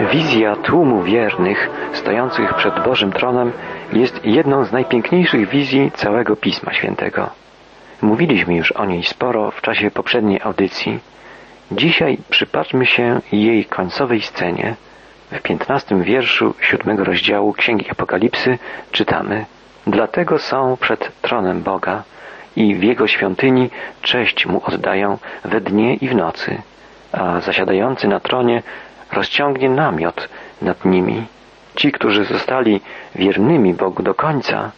Wizja tłumu wiernych stojących przed Bożym tronem jest jedną z najpiękniejszych wizji całego Pisma Świętego. Mówiliśmy już o niej sporo w czasie poprzedniej audycji. Dzisiaj przypatrzmy się jej końcowej scenie. W piętnastym wierszu siódmego rozdziału Księgi Apokalipsy czytamy Dlatego są przed tronem Boga i w Jego świątyni cześć Mu oddają we dnie i w nocy, a zasiadający na tronie rozciągnie namiot nad nimi. Ci, którzy zostali wiernymi Bogu do końca,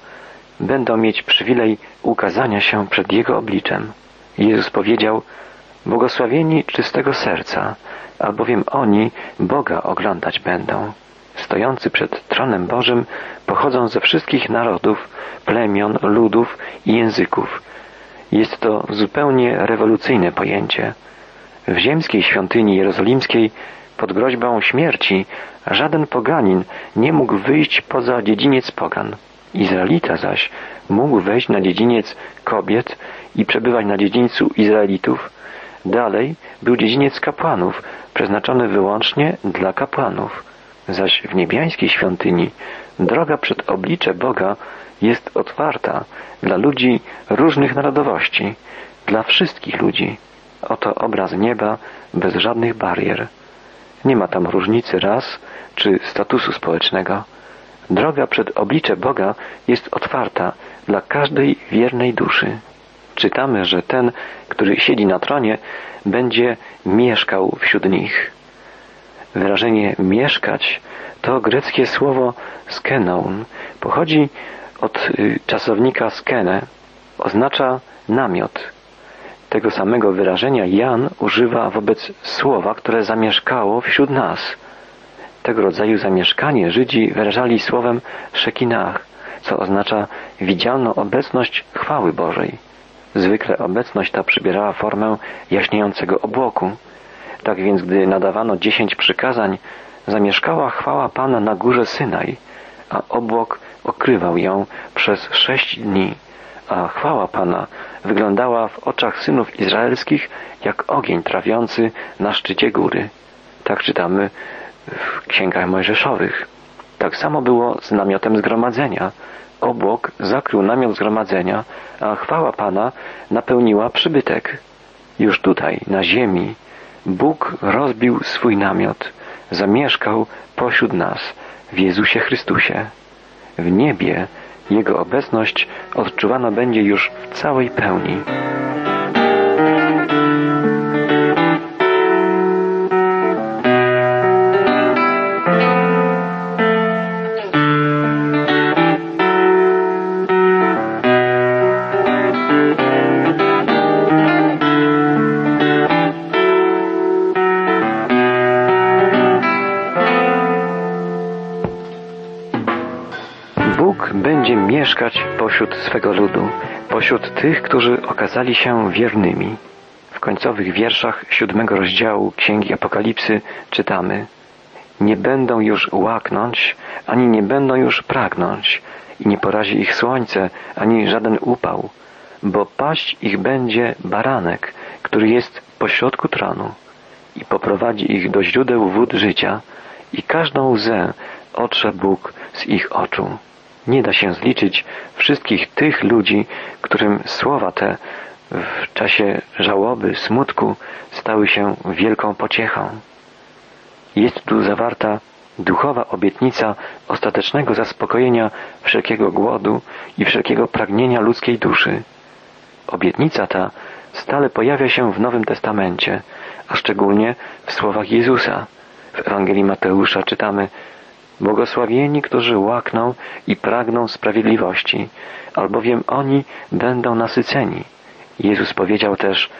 będą mieć przywilej ukazania się przed Jego obliczem. Jezus powiedział, błogosławieni czystego serca, albowiem oni Boga oglądać będą. Stojący przed tronem Bożym pochodzą ze wszystkich narodów, plemion, ludów i języków. Jest to zupełnie rewolucyjne pojęcie. W ziemskiej świątyni jerozolimskiej pod groźbą śmierci żaden poganin nie mógł wyjść poza dziedziniec pogan. Izraelita zaś mógł wejść na dziedziniec kobiet i przebywać na dziedzińcu Izraelitów. Dalej był dziedziniec kapłanów, przeznaczony wyłącznie dla kapłanów. Zaś w niebiańskiej świątyni droga przed oblicze Boga jest otwarta dla ludzi różnych narodowości, dla wszystkich ludzi. Oto obraz nieba bez żadnych barier. Nie ma tam różnicy ras czy statusu społecznego. Droga przed oblicze Boga jest otwarta dla każdej wiernej duszy. Czytamy, że ten, który siedzi na tronie, będzie mieszkał wśród nich. Wyrażenie mieszkać to greckie słowo skenon. Pochodzi od y, czasownika skene. Oznacza namiot. Tego samego wyrażenia Jan używa wobec słowa, które zamieszkało wśród nas. Tego rodzaju zamieszkanie Żydzi wyrażali słowem szekinach, co oznacza widzialną obecność chwały Bożej. Zwykle obecność ta przybierała formę jaśniejącego obłoku. Tak więc, gdy nadawano dziesięć przykazań, zamieszkała chwała Pana na górze Synaj, a obłok okrywał ją przez sześć dni, a chwała Pana wyglądała w oczach synów izraelskich jak ogień trawiący na szczycie góry. Tak czytamy w księgach mojżeszowych. Tak samo było z namiotem zgromadzenia. Obłok zakrył namiot zgromadzenia, a chwała Pana napełniła przybytek. Już tutaj, na ziemi, Bóg rozbił swój namiot, zamieszkał pośród nas w Jezusie Chrystusie. W niebie Jego obecność odczuwana będzie już w całej pełni. Tych, którzy okazali się wiernymi. W końcowych wierszach siódmego rozdziału Księgi Apokalipsy czytamy Nie będą już łaknąć, ani nie będą już pragnąć, i nie porazi ich słońce, ani żaden upał, bo paść ich będzie baranek, który jest pośrodku tronu i poprowadzi ich do źródeł wód życia i każdą łzę otrze Bóg z ich oczu. Nie da się zliczyć wszystkich tych ludzi, którym słowa te w czasie żałoby, smutku stały się wielką pociechą. Jest tu zawarta duchowa obietnica ostatecznego zaspokojenia wszelkiego głodu i wszelkiego pragnienia ludzkiej duszy. Obietnica ta stale pojawia się w Nowym Testamencie, a szczególnie w słowach Jezusa. W Ewangelii Mateusza czytamy Błogosławieni, którzy łakną i pragną sprawiedliwości, albowiem oni będą nasyceni. Jezus powiedział też,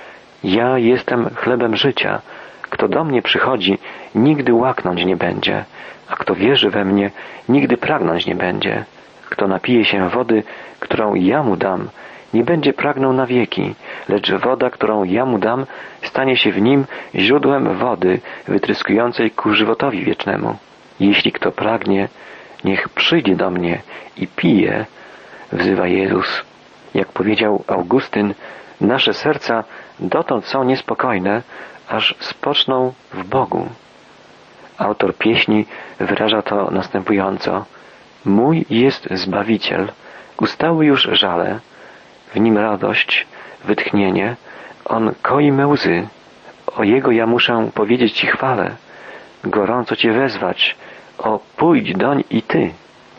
ja jestem chlebem życia. Kto do mnie przychodzi, nigdy łaknąć nie będzie, a kto wierzy we mnie, nigdy pragnąć nie będzie. Kto napije się wody, którą ja mu dam, nie będzie pragnął na wieki, lecz woda, którą ja mu dam, stanie się w nim źródłem wody wytryskującej ku żywotowi wiecznemu. Jeśli kto pragnie, niech przyjdzie do mnie i pije, wzywa Jezus. Jak powiedział Augustyn, nasze serca dotąd są niespokojne, aż spoczną w Bogu. Autor pieśni wyraża to następująco. Mój jest Zbawiciel, ustały już żale, w nim radość, wytchnienie, on koi me łzy. O Jego ja muszę powiedzieć Ci chwalę, gorąco Cię wezwać, o pójdź doń i Ty.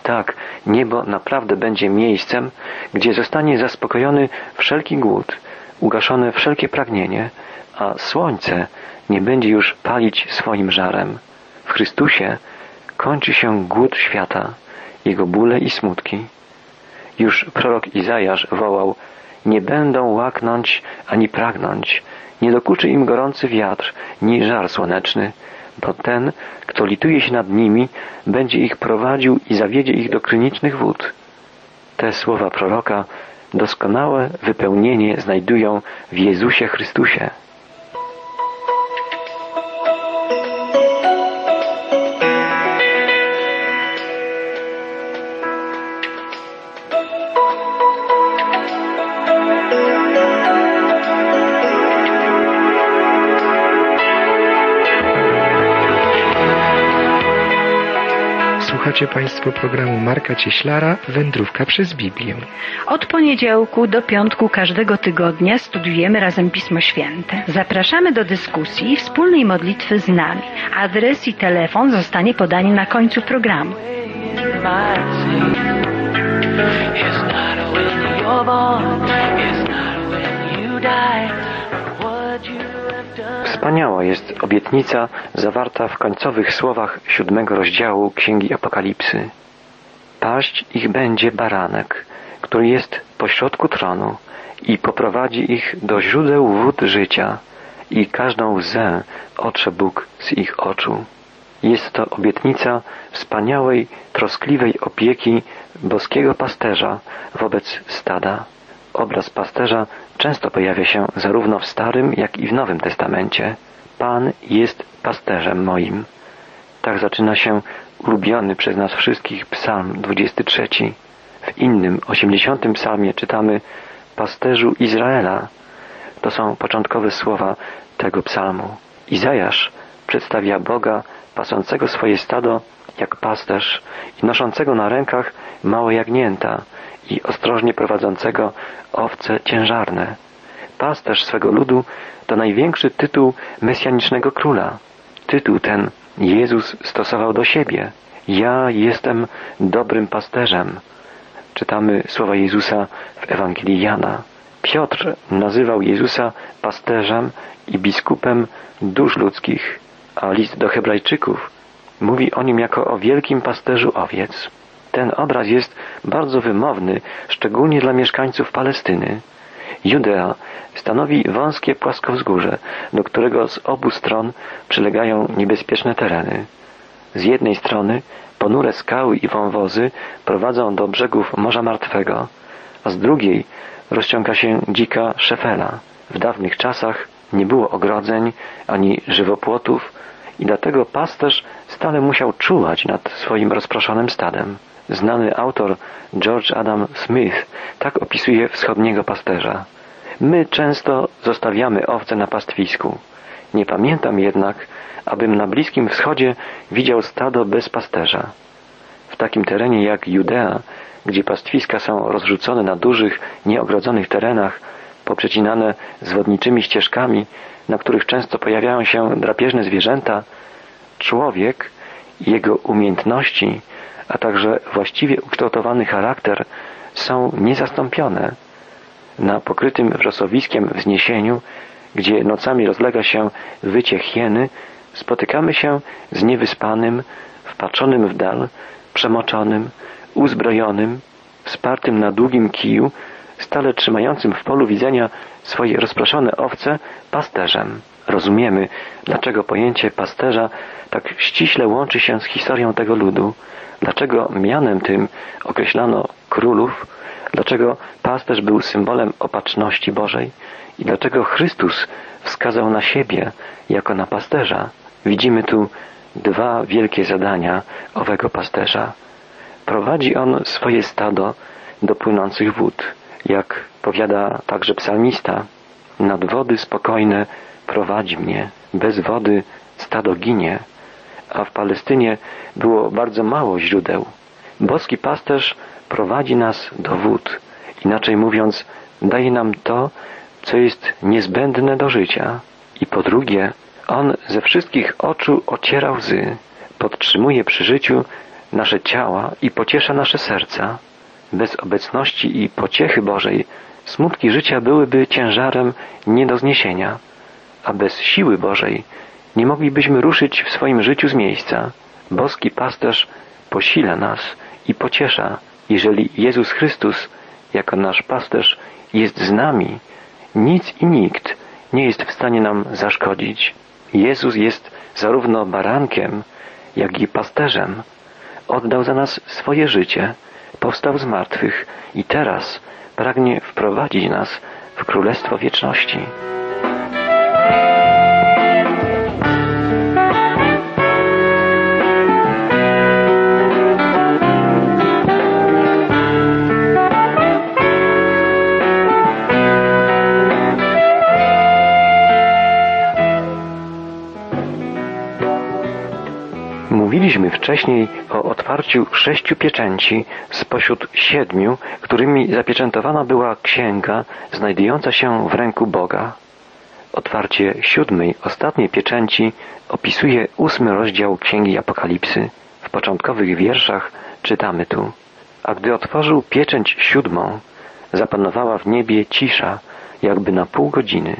Tak, niebo naprawdę będzie miejscem, gdzie zostanie zaspokojony wszelki głód, ugaszone wszelkie pragnienie, a słońce nie będzie już palić swoim żarem. W Chrystusie kończy się głód świata, jego bóle i smutki. Już prorok Izajasz wołał, nie będą łaknąć ani pragnąć, nie dokuczy im gorący wiatr, ni żar słoneczny, bo ten, kto lituje się nad nimi, będzie ich prowadził i zawiedzie ich do krynicznych wód. Te słowa proroka doskonałe wypełnienie znajdują w Jezusie Chrystusie. Słuchacie Państwo programu Marka Cieślara Wędrówka przez Biblię. Od poniedziałku do piątku każdego tygodnia studiujemy razem Pismo Święte. Zapraszamy do dyskusji i wspólnej modlitwy z nami. Adres i telefon zostanie podany na końcu programu. Wspaniała jest obietnica zawarta w końcowych słowach siódmego rozdziału Księgi Apokalipsy. Paść ich będzie baranek, który jest pośrodku tronu i poprowadzi ich do źródeł wód życia i każdą łzę otrze Bóg z ich oczu. Jest to obietnica wspaniałej, troskliwej opieki boskiego pasterza wobec stada. Obraz pasterza często pojawia się zarówno w Starym, jak i w Nowym Testamencie. Pan jest pasterzem moim. Tak zaczyna się ulubiony przez nas wszystkich psalm 23. W innym, 80. psalmie czytamy pasterzu Izraela. To są początkowe słowa tego psalmu. Izajasz przedstawia Boga pasącego swoje stado jak pasterz i noszącego na rękach małe jagnięta i ostrożnie prowadzącego owce ciężarne. Pasterz swego ludu to największy tytuł mesjanicznego króla. Tytuł ten Jezus stosował do siebie. Ja jestem dobrym pasterzem. Czytamy słowa Jezusa w Ewangelii Jana. Piotr nazywał Jezusa pasterzem i biskupem dusz ludzkich, a list do Hebrajczyków mówi o nim jako o wielkim pasterzu owiec. Ten obraz jest bardzo wymowny, szczególnie dla mieszkańców Palestyny. Judea stanowi wąskie płaskowzgórze, do którego z obu stron przylegają niebezpieczne tereny. Z jednej strony ponure skały i wąwozy prowadzą do brzegów Morza Martwego, a z drugiej rozciąga się dzika szefela. W dawnych czasach nie było ogrodzeń ani żywopłotów i dlatego pasterz stale musiał czuwać nad swoim rozproszonym stadem. Znany autor George Adam Smith tak opisuje wschodniego pasterza. My często zostawiamy owce na pastwisku. Nie pamiętam jednak, abym na Bliskim Wschodzie widział stado bez pasterza. W takim terenie jak Judea, gdzie pastwiska są rozrzucone na dużych, nieogrodzonych terenach, poprzecinane zwodniczymi ścieżkami, na których często pojawiają się drapieżne zwierzęta, człowiek i jego umiejętności a także właściwie ukształtowany charakter są niezastąpione. Na pokrytym wrzosowiskiem wzniesieniu, gdzie nocami rozlega się wycie hieny, spotykamy się z niewyspanym, wpatrzonym w dal, przemoczonym, uzbrojonym, wspartym na długim kiju, stale trzymającym w polu widzenia swoje rozproszone owce pasterzem. Rozumiemy, dlaczego pojęcie pasterza tak ściśle łączy się z historią tego ludu, Dlaczego mianem tym określano królów? Dlaczego pasterz był symbolem opatrzności Bożej? I dlaczego Chrystus wskazał na siebie jako na pasterza? Widzimy tu dwa wielkie zadania owego pasterza. Prowadzi on swoje stado do płynących wód. Jak powiada także psalmista, nad wody spokojne prowadzi mnie, bez wody stado ginie. A w Palestynie było bardzo mało źródeł. Boski pasterz prowadzi nas do wód, inaczej mówiąc, daje nam to, co jest niezbędne do życia. I po drugie, On ze wszystkich oczu ociera łzy, podtrzymuje przy życiu nasze ciała i pociesza nasze serca. Bez obecności i pociechy Bożej smutki życia byłyby ciężarem nie do zniesienia, a bez siły Bożej nie moglibyśmy ruszyć w swoim życiu z miejsca. Boski pasterz posila nas i pociesza, jeżeli Jezus Chrystus, jako nasz pasterz, jest z nami. Nic i nikt nie jest w stanie nam zaszkodzić. Jezus jest zarówno barankiem, jak i pasterzem. Oddał za nas swoje życie, powstał z martwych i teraz pragnie wprowadzić nas w Królestwo Wieczności. Mówiliśmy wcześniej o otwarciu sześciu pieczęci spośród siedmiu, którymi zapieczętowana była księga znajdująca się w ręku Boga. Otwarcie siódmej, ostatniej pieczęci opisuje ósmy rozdział Księgi Apokalipsy. W początkowych wierszach czytamy tu. A gdy otworzył pieczęć siódmą, zapanowała w niebie cisza, jakby na pół godziny.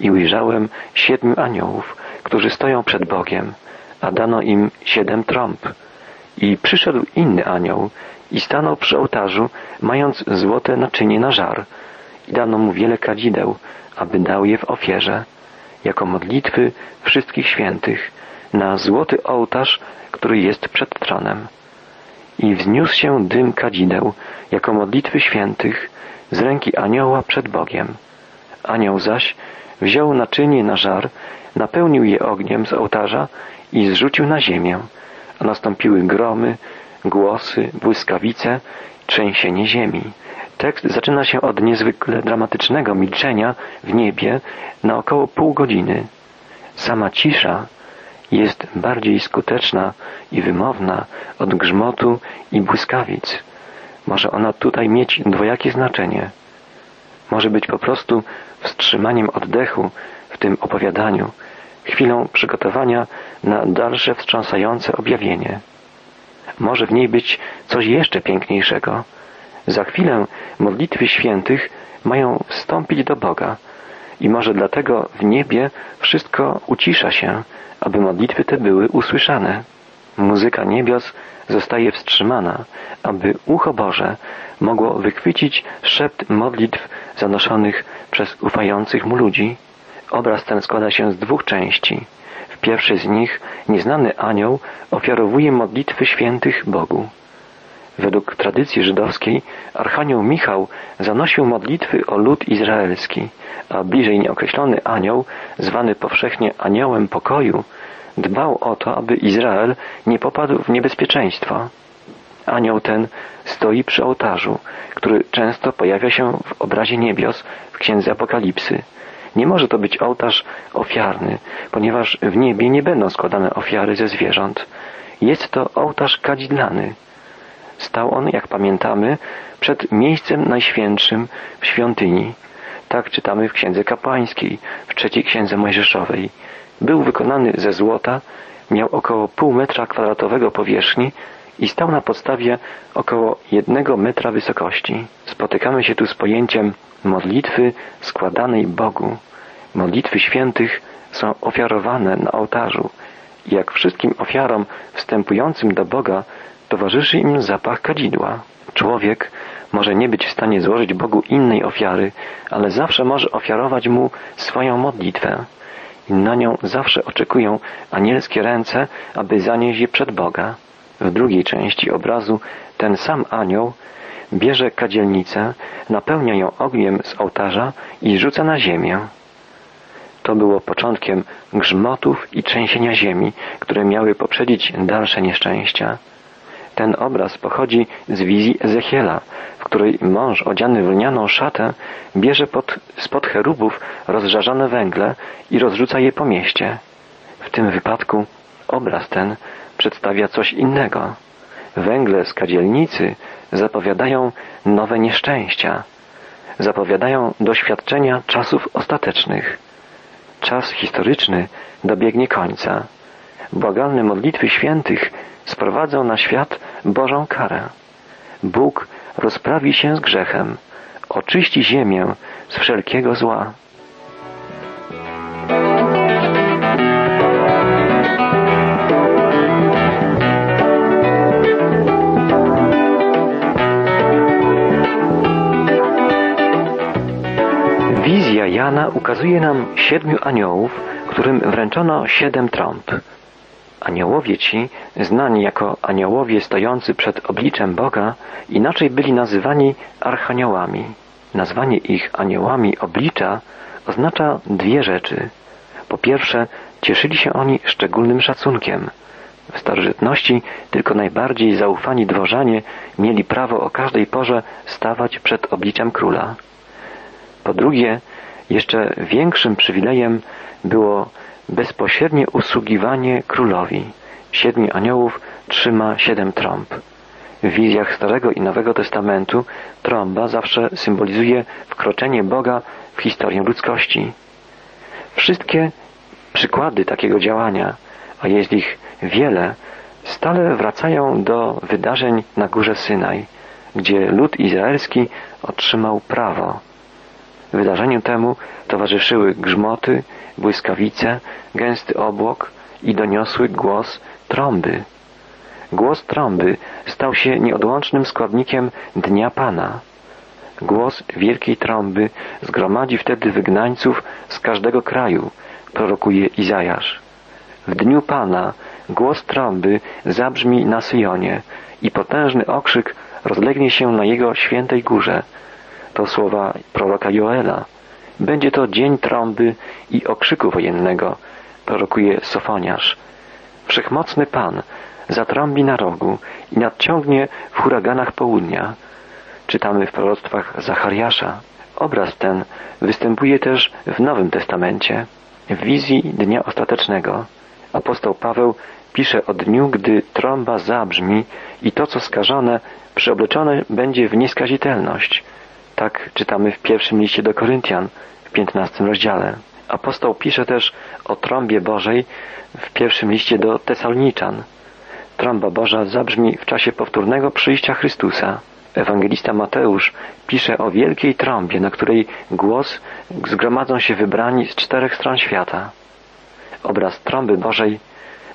I ujrzałem siedmiu aniołów, którzy stoją przed Bogiem, a dano im siedem trąb. I przyszedł inny anioł i stanął przy ołtarzu, mając złote naczynie na żar. I dano mu wiele kadzideł, aby dał je w ofierze, jako modlitwy wszystkich świętych, na złoty ołtarz, który jest przed tronem. I wzniósł się dym kadzideł, jako modlitwy świętych, z ręki anioła przed Bogiem. Anioł zaś wziął naczynie na żar, napełnił je ogniem z ołtarza i zrzucił na ziemię, a nastąpiły gromy, głosy, błyskawice, trzęsienie ziemi. Tekst zaczyna się od niezwykle dramatycznego milczenia w niebie na około pół godziny. Sama cisza jest bardziej skuteczna i wymowna od grzmotu i błyskawic. Może ona tutaj mieć dwojakie znaczenie. Może być po prostu wstrzymaniem oddechu w tym opowiadaniu, chwilą przygotowania na dalsze wstrząsające objawienie. Może w niej być coś jeszcze piękniejszego. Za chwilę modlitwy świętych mają wstąpić do Boga i może dlatego w niebie wszystko ucisza się, aby modlitwy te były usłyszane. Muzyka niebios zostaje wstrzymana, aby ucho Boże mogło wychwycić szept modlitw zanoszonych przez ufających mu ludzi. Obraz ten składa się z dwóch części. W pierwszej z nich nieznany anioł ofiarowuje modlitwy świętych Bogu. Według tradycji żydowskiej Archanioł Michał zanosił modlitwy o lud izraelski, a bliżej nieokreślony anioł, zwany powszechnie aniołem pokoju, dbał o to, aby Izrael nie popadł w niebezpieczeństwo. Anioł ten stoi przy ołtarzu, który często pojawia się w obrazie niebios w Księdze Apokalipsy. Nie może to być ołtarz ofiarny, ponieważ w niebie nie będą składane ofiary ze zwierząt. Jest to ołtarz kadzidlany. Stał on, jak pamiętamy, przed miejscem najświętszym w świątyni. Tak czytamy w Księdze Kapłańskiej, w trzeciej Księdze Mojżeszowej. Był wykonany ze złota, miał około pół metra kwadratowego powierzchni i stał na podstawie około jednego metra wysokości. Spotykamy się tu z pojęciem modlitwy składanej Bogu. Modlitwy świętych są ofiarowane na ołtarzu jak wszystkim ofiarom wstępującym do Boga towarzyszy im zapach kadzidła. Człowiek może nie być w stanie złożyć Bogu innej ofiary, ale zawsze może ofiarować Mu swoją modlitwę. I na nią zawsze oczekują anielskie ręce, aby zanieść je przed Boga. W drugiej części obrazu ten sam anioł bierze kadzielnicę, napełnia ją ogniem z ołtarza i rzuca na ziemię. To było początkiem grzmotów i trzęsienia ziemi, które miały poprzedzić dalsze nieszczęścia. Ten obraz pochodzi z wizji Ezechiela, w której mąż odziany w lnianą szatę bierze pod, spod cherubów rozżarzane węgle i rozrzuca je po mieście. W tym wypadku Obraz ten przedstawia coś innego. Węgle z kadzielnicy zapowiadają nowe nieszczęścia, zapowiadają doświadczenia czasów ostatecznych. Czas historyczny dobiegnie końca. Błagalne modlitwy świętych sprowadzą na świat Bożą karę. Bóg rozprawi się z grzechem, oczyści ziemię z wszelkiego zła. Jana ukazuje nam siedmiu aniołów, którym wręczono siedem trąb. Aniołowie ci, znani jako aniołowie stojący przed obliczem Boga, inaczej byli nazywani archaniołami. Nazwanie ich aniołami oblicza oznacza dwie rzeczy. Po pierwsze, cieszyli się oni szczególnym szacunkiem. W starożytności tylko najbardziej zaufani dworzanie mieli prawo o każdej porze stawać przed obliczem króla. Po drugie, jeszcze większym przywilejem było bezpośrednie usługiwanie królowi. Siedmiu aniołów trzyma siedem trąb. W wizjach Starego i Nowego Testamentu trąba zawsze symbolizuje wkroczenie Boga w historię ludzkości. Wszystkie przykłady takiego działania, a jest ich wiele, stale wracają do wydarzeń na górze Synaj, gdzie lud izraelski otrzymał prawo. Wydarzeniu temu towarzyszyły grzmoty, błyskawice, gęsty obłok i doniosły głos trąby. Głos trąby stał się nieodłącznym składnikiem Dnia Pana. Głos wielkiej trąby zgromadzi wtedy wygnańców z każdego kraju, prorokuje Izajasz. W Dniu Pana głos trąby zabrzmi na Syjonie i potężny okrzyk rozlegnie się na jego świętej górze. To słowa proroka Joela. Będzie to dzień trąby i okrzyku wojennego, prorokuje Sofoniarz. Wszechmocny Pan zatrąbi na rogu i nadciągnie w huraganach południa. Czytamy w proroctwach Zachariasza. Obraz ten występuje też w Nowym Testamencie, w wizji Dnia Ostatecznego. Apostoł Paweł pisze o dniu, gdy trąba zabrzmi i to, co skażone, przeobleczone będzie w nieskazitelność. Tak czytamy w pierwszym liście do Koryntian w piętnastym rozdziale. Apostoł pisze też o trąbie Bożej w pierwszym liście do Tesalniczan. Trąba Boża zabrzmi w czasie powtórnego przyjścia Chrystusa. Ewangelista Mateusz pisze o wielkiej trąbie, na której głos zgromadzą się wybrani z czterech stron świata. Obraz trąby Bożej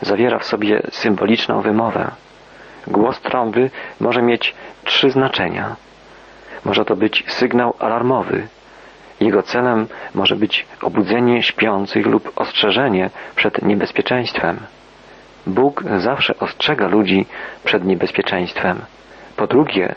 zawiera w sobie symboliczną wymowę. Głos trąby może mieć trzy znaczenia. Może to być sygnał alarmowy. Jego celem może być obudzenie śpiących lub ostrzeżenie przed niebezpieczeństwem. Bóg zawsze ostrzega ludzi przed niebezpieczeństwem. Po drugie,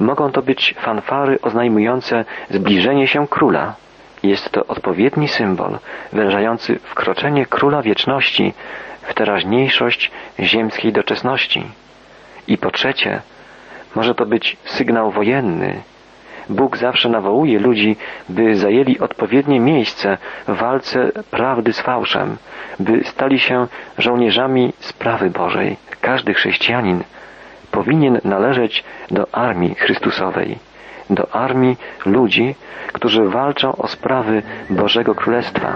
mogą to być fanfary oznajmujące zbliżenie się króla. Jest to odpowiedni symbol wyrażający wkroczenie króla wieczności w teraźniejszość ziemskiej doczesności. I po trzecie, może to być sygnał wojenny. Bóg zawsze nawołuje ludzi, by zajęli odpowiednie miejsce w walce prawdy z fałszem, by stali się żołnierzami sprawy Bożej. Każdy chrześcijanin powinien należeć do armii Chrystusowej, do armii ludzi, którzy walczą o sprawy Bożego Królestwa.